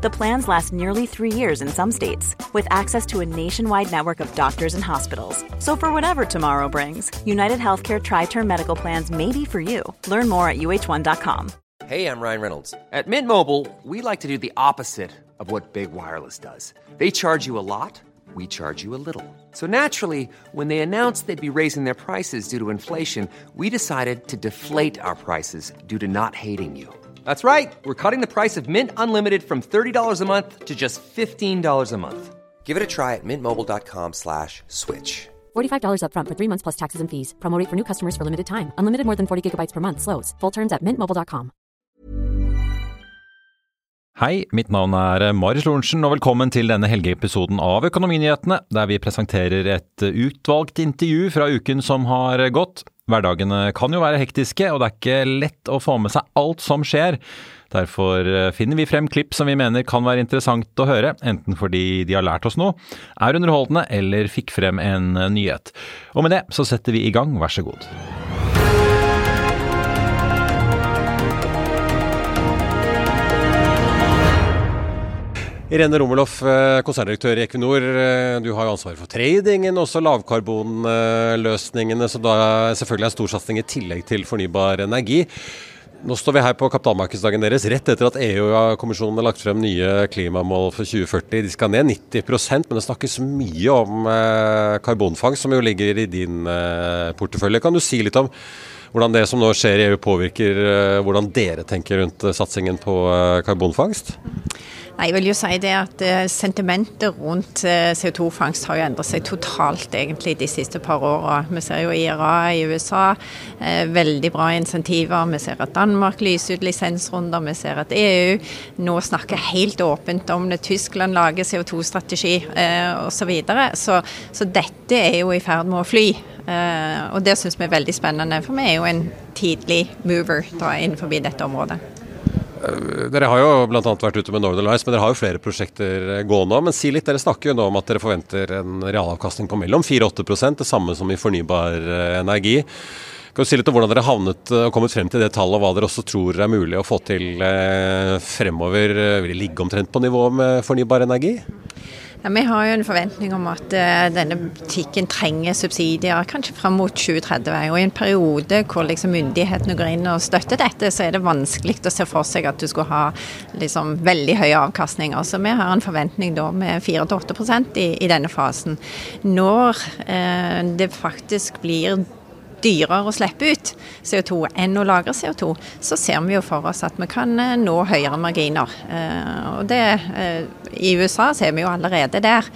The plans last nearly three years in some states, with access to a nationwide network of doctors and hospitals. So, for whatever tomorrow brings, United Healthcare Tri Term Medical Plans may be for you. Learn more at uh1.com. Hey, I'm Ryan Reynolds. At Mint Mobile, we like to do the opposite of what Big Wireless does. They charge you a lot, we charge you a little. So naturally, when they announced they'd be raising their prices due to inflation, we decided to deflate our prices due to not hating you. That's right. We're cutting the price of Mint Unlimited from $30 a month to just $15 a month. Give it a try at mintmobile.com slash switch. $45 up front for three months plus taxes and fees. Promo rate for new customers for limited time. Unlimited more than 40 gigabytes per month. Slows. Full terms at mintmobile.com. Hei, mitt navn er Marius Lorentzen, og velkommen til denne helgeepisoden av Økonominyhetene, der vi presenterer et utvalgt intervju fra uken som har gått. Hverdagene kan jo være hektiske, og det er ikke lett å få med seg alt som skjer. Derfor finner vi frem klipp som vi mener kan være interessant å høre, enten fordi de har lært oss noe, er underholdende eller fikk frem en nyhet. Og med det så setter vi i gang, vær så god. Irene Romeloff, konserndirektør i Equinor. Du har jo ansvaret for tradingen, også lavkarbonløsningene, som da selvfølgelig er en storsatsing i tillegg til fornybar energi. Nå står vi her på kapitalmarkedsdagen deres rett etter at EU-kommisjonen har lagt frem nye klimamål for 2040. De skal ned 90% men det snakkes mye om karbonfangst, som jo ligger i din portefølje. Kan du si litt om hvordan det som nå skjer i EU påvirker hvordan dere tenker rundt satsingen på karbonfangst? Nei, jeg vil jo si det at Sentimentet rundt CO2-fangst har jo endret seg totalt egentlig de siste par årene. Vi ser jo IRA i USA, veldig bra insentiver. Vi ser at Danmark lyser ut lisensrunder. Vi ser at EU nå snakker helt åpent om det. Tyskland lager CO2-strategi osv. Så, videre. så Så dette er jo i ferd med å fly. Og det syns vi er veldig spennende, for vi er jo en tidlig mover da, innenfor dette området. Dere har jo bl.a. vært ute med Northern Lights, men dere har jo flere prosjekter gående. Men si litt, dere snakker jo nå om at dere forventer en realavkastning på mellom 4-8% det samme som i fornybar energi. Kan du si litt om hvordan dere havnet og kommet frem til det tallet, og hva dere også tror er mulig å få til fremover? Vil det ligge omtrent på nivå med fornybar energi? Ja, vi har jo en forventning om at uh, denne butikken trenger subsidier kanskje fram mot 2030. Og i en periode hvor liksom, myndighetene går inn og støtter dette, så er det vanskelig å se for seg at du skulle ha liksom, veldig høye avkastninger. Så vi har en forventning da med 4-8 i, i denne fasen. Når uh, det faktisk blir dyrere å slippe ut CO2 enn å lagre CO2, så ser vi jo for oss at vi kan nå høyere marginer. Og det, I USA så er vi jo allerede der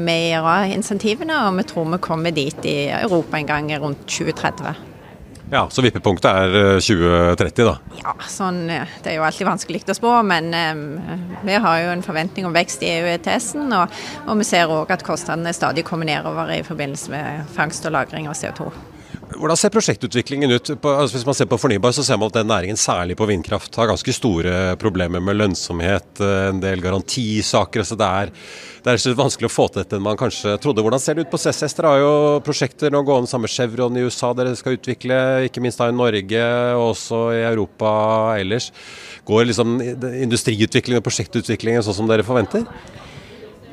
med IRA-insentivene, og vi tror vi kommer dit i Europa en gang rundt 2030. Ja, Så vippepunktet er 2030, da? Ja, sånn, det er jo alltid vanskelig å spå. Men um, vi har jo en forventning om vekst i EU ETS-en. Og, og vi ser òg at kostnadene stadig kommer nedover i forbindelse med fangst og lagring av CO2. Hvordan ser prosjektutviklingen ut? Altså hvis man ser på fornybar, så ser man at den næringen, særlig på vindkraft, har ganske store problemer med lønnsomhet, en del garantisaker. så det er, det er så vanskelig å få til dette enn man kanskje trodde. Hvordan ser det ut på CCS? Dere har jo prosjekter nå gående sammen med Chevron i USA dere skal utvikle, ikke minst da i Norge og også i Europa ellers. Går liksom industriutviklingen og prosjektutviklingen sånn som dere forventer?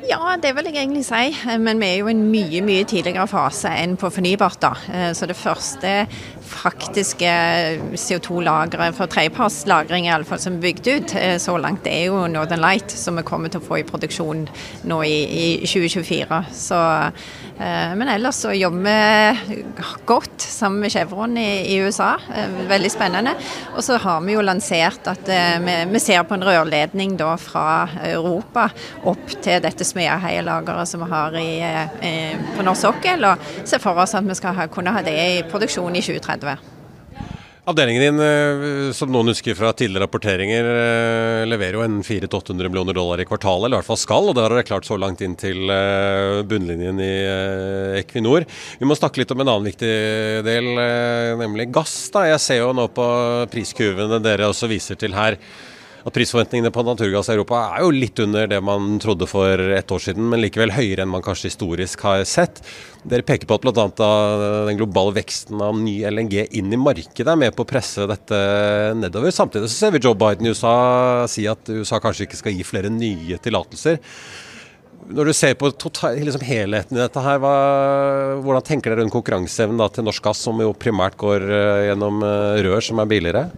Ja, det vil jeg egentlig si. Men vi er jo i en mye mye tidligere fase enn på fornybart. da. Så det første faktiske CO2-lageret for tredjepartslagring som er bygd ut så langt, det er jo Northern Light, som vi kommer til å få i produksjon nå i, i 2024. Så, men ellers så jobber vi godt sammen med Chevron i, i USA. Veldig spennende. Og så har vi jo lansert at vi, vi ser på en rørledning da fra Europa opp til dette Smeaheia-lageret som vi har i, på norsk sokkel, og ser for oss at vi skal ha, kunne ha det i produksjon i 2030. Avdelingen din, eh, som noen husker fra tidligere rapporteringer, eh, leverer jo en 400-800 millioner dollar i kvartalet, eller i hvert fall skal, og det har dere klart så langt inn til eh, bunnlinjen i Equinor. Vi må snakke litt om en annen viktig del, nemlig gass. da. Jeg ser jo nå på priskurvene dere også viser til her at prisforventningene på naturgass i Europa er jo litt under det man trodde for ett år siden, men likevel høyere enn man kanskje historisk har sett. Dere peker på at bl.a. den globale veksten av ny LNG inn i markedet er med på å presse dette nedover. Samtidig så ser vi Joe Biden i USA si at USA kanskje ikke skal gi flere nye tillatelser. Når du ser på total, liksom helheten i dette her, hva, hvordan tenker dere rundt konkurranseevnen til norsk gass, som jo primært går eh, gjennom eh, rør som er billigere?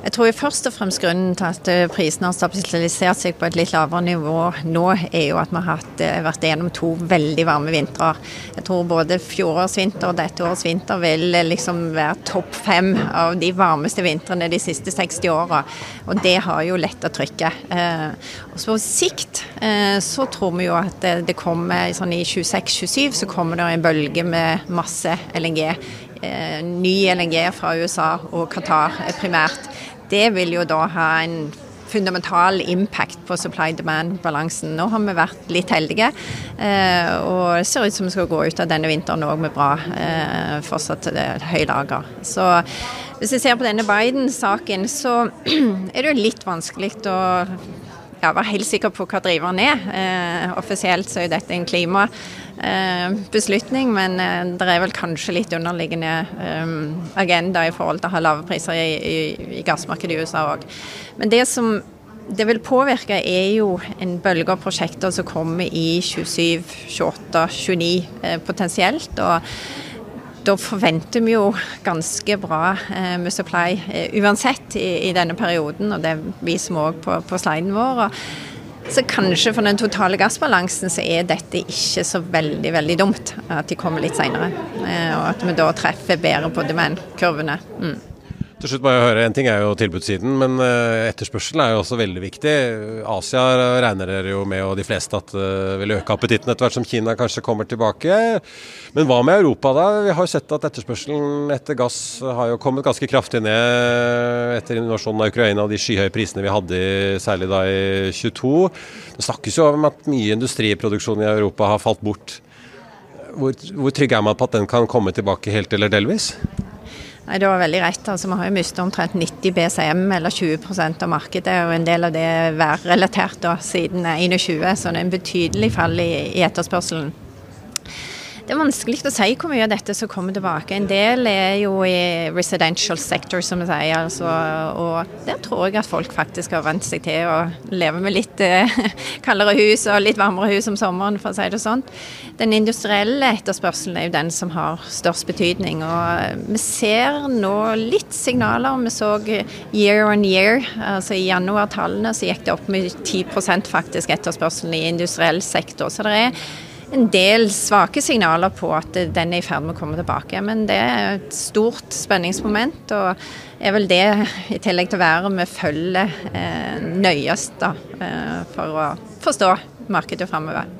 Jeg tror først og fremst grunnen til at eh, prisene har stabilisert seg på et litt lavere nivå nå, er jo at vi har eh, vært gjennom to veldig varme vintre. Jeg tror både fjorårets vinter og dette årets vinter vil eh, liksom være topp fem av de varmeste vintrene de siste 60 åra. Og det har jo letta trykket. Og så på sikt så tror vi jo at det kommer sånn i 26-27 så kommer det en bølge med masse LNG. Ny LNG fra USA og Qatar primært det vil jo da ha en fundamental impact på supply-demand-balansen. Nå har vi vært litt heldige, eh, og det ser ut som vi skal gå ut av denne vinteren òg med bra eh, fortsatt høy lager. Så hvis vi ser på denne Biden-saken, så er det jo litt vanskelig å ja, være helt sikker på hva driveren er. Eh, offisielt så er dette en klima Eh, beslutning, men eh, det er vel kanskje litt underliggende eh, agenda i forhold til å ha lave priser i, i, i gassmarkedet i USA òg. Men det som det vil påvirke, er jo en bølge av prosjekter som kommer i 27, 28, 29 potensielt. og da forventer vi jo ganske bra eh, med supply eh, uansett i, i, denne perioden, og det viser vi òg på, på sliden vår. Og så kanskje for den totale gassbalansen så er dette ikke så veldig veldig dumt at de kommer litt seinere. Eh, og at vi da treffer bedre på demand-kurvene. Mm. Til slutt må jeg høre, En ting er jo tilbudssiden, men eh, etterspørselen er jo også veldig viktig. Asia regner dere jo med, og de fleste, at eh, vil øke appetitten etter hvert som Kina kanskje kommer tilbake. Men hva med Europa, da? Vi har jo sett at etterspørselen etter gass har jo kommet ganske kraftig ned etter invasjonen av Ukraina og de skyhøye prisene vi hadde særlig da i 22. Det snakkes jo om at mye industriproduksjon i Europa har falt bort. Hvor, hvor trygg er man på at den kan komme tilbake helt eller delvis? Nei, Det var veldig rett. altså Vi har jo mistet omtrent 90 BCM, eller 20% av markedet. og En del av det er værrelatert da, siden 21, så det er en betydelig fall i, i etterspørselen. Det er vanskelig å si hvor mye av dette som kommer tilbake. En del er jo i residential sector, som vi sier. Altså, og der tror jeg at folk faktisk har vent seg til å leve med litt eh, kaldere hus og litt varmere hus om sommeren, for å si det sånn. Den industrielle etterspørselen er jo den som har størst betydning. Og vi ser nå litt signaler. Vi så year on year, altså i januar-tallene så gikk det opp med 10% faktisk etterspørselen i industriell sektor. Så det er en del svake signaler på at den er i ferd med å komme tilbake. Men det er et stort spenningsmoment, og er vel det, i tillegg til å være vi følger eh, nøyest da, eh, for å forstå markedet framover.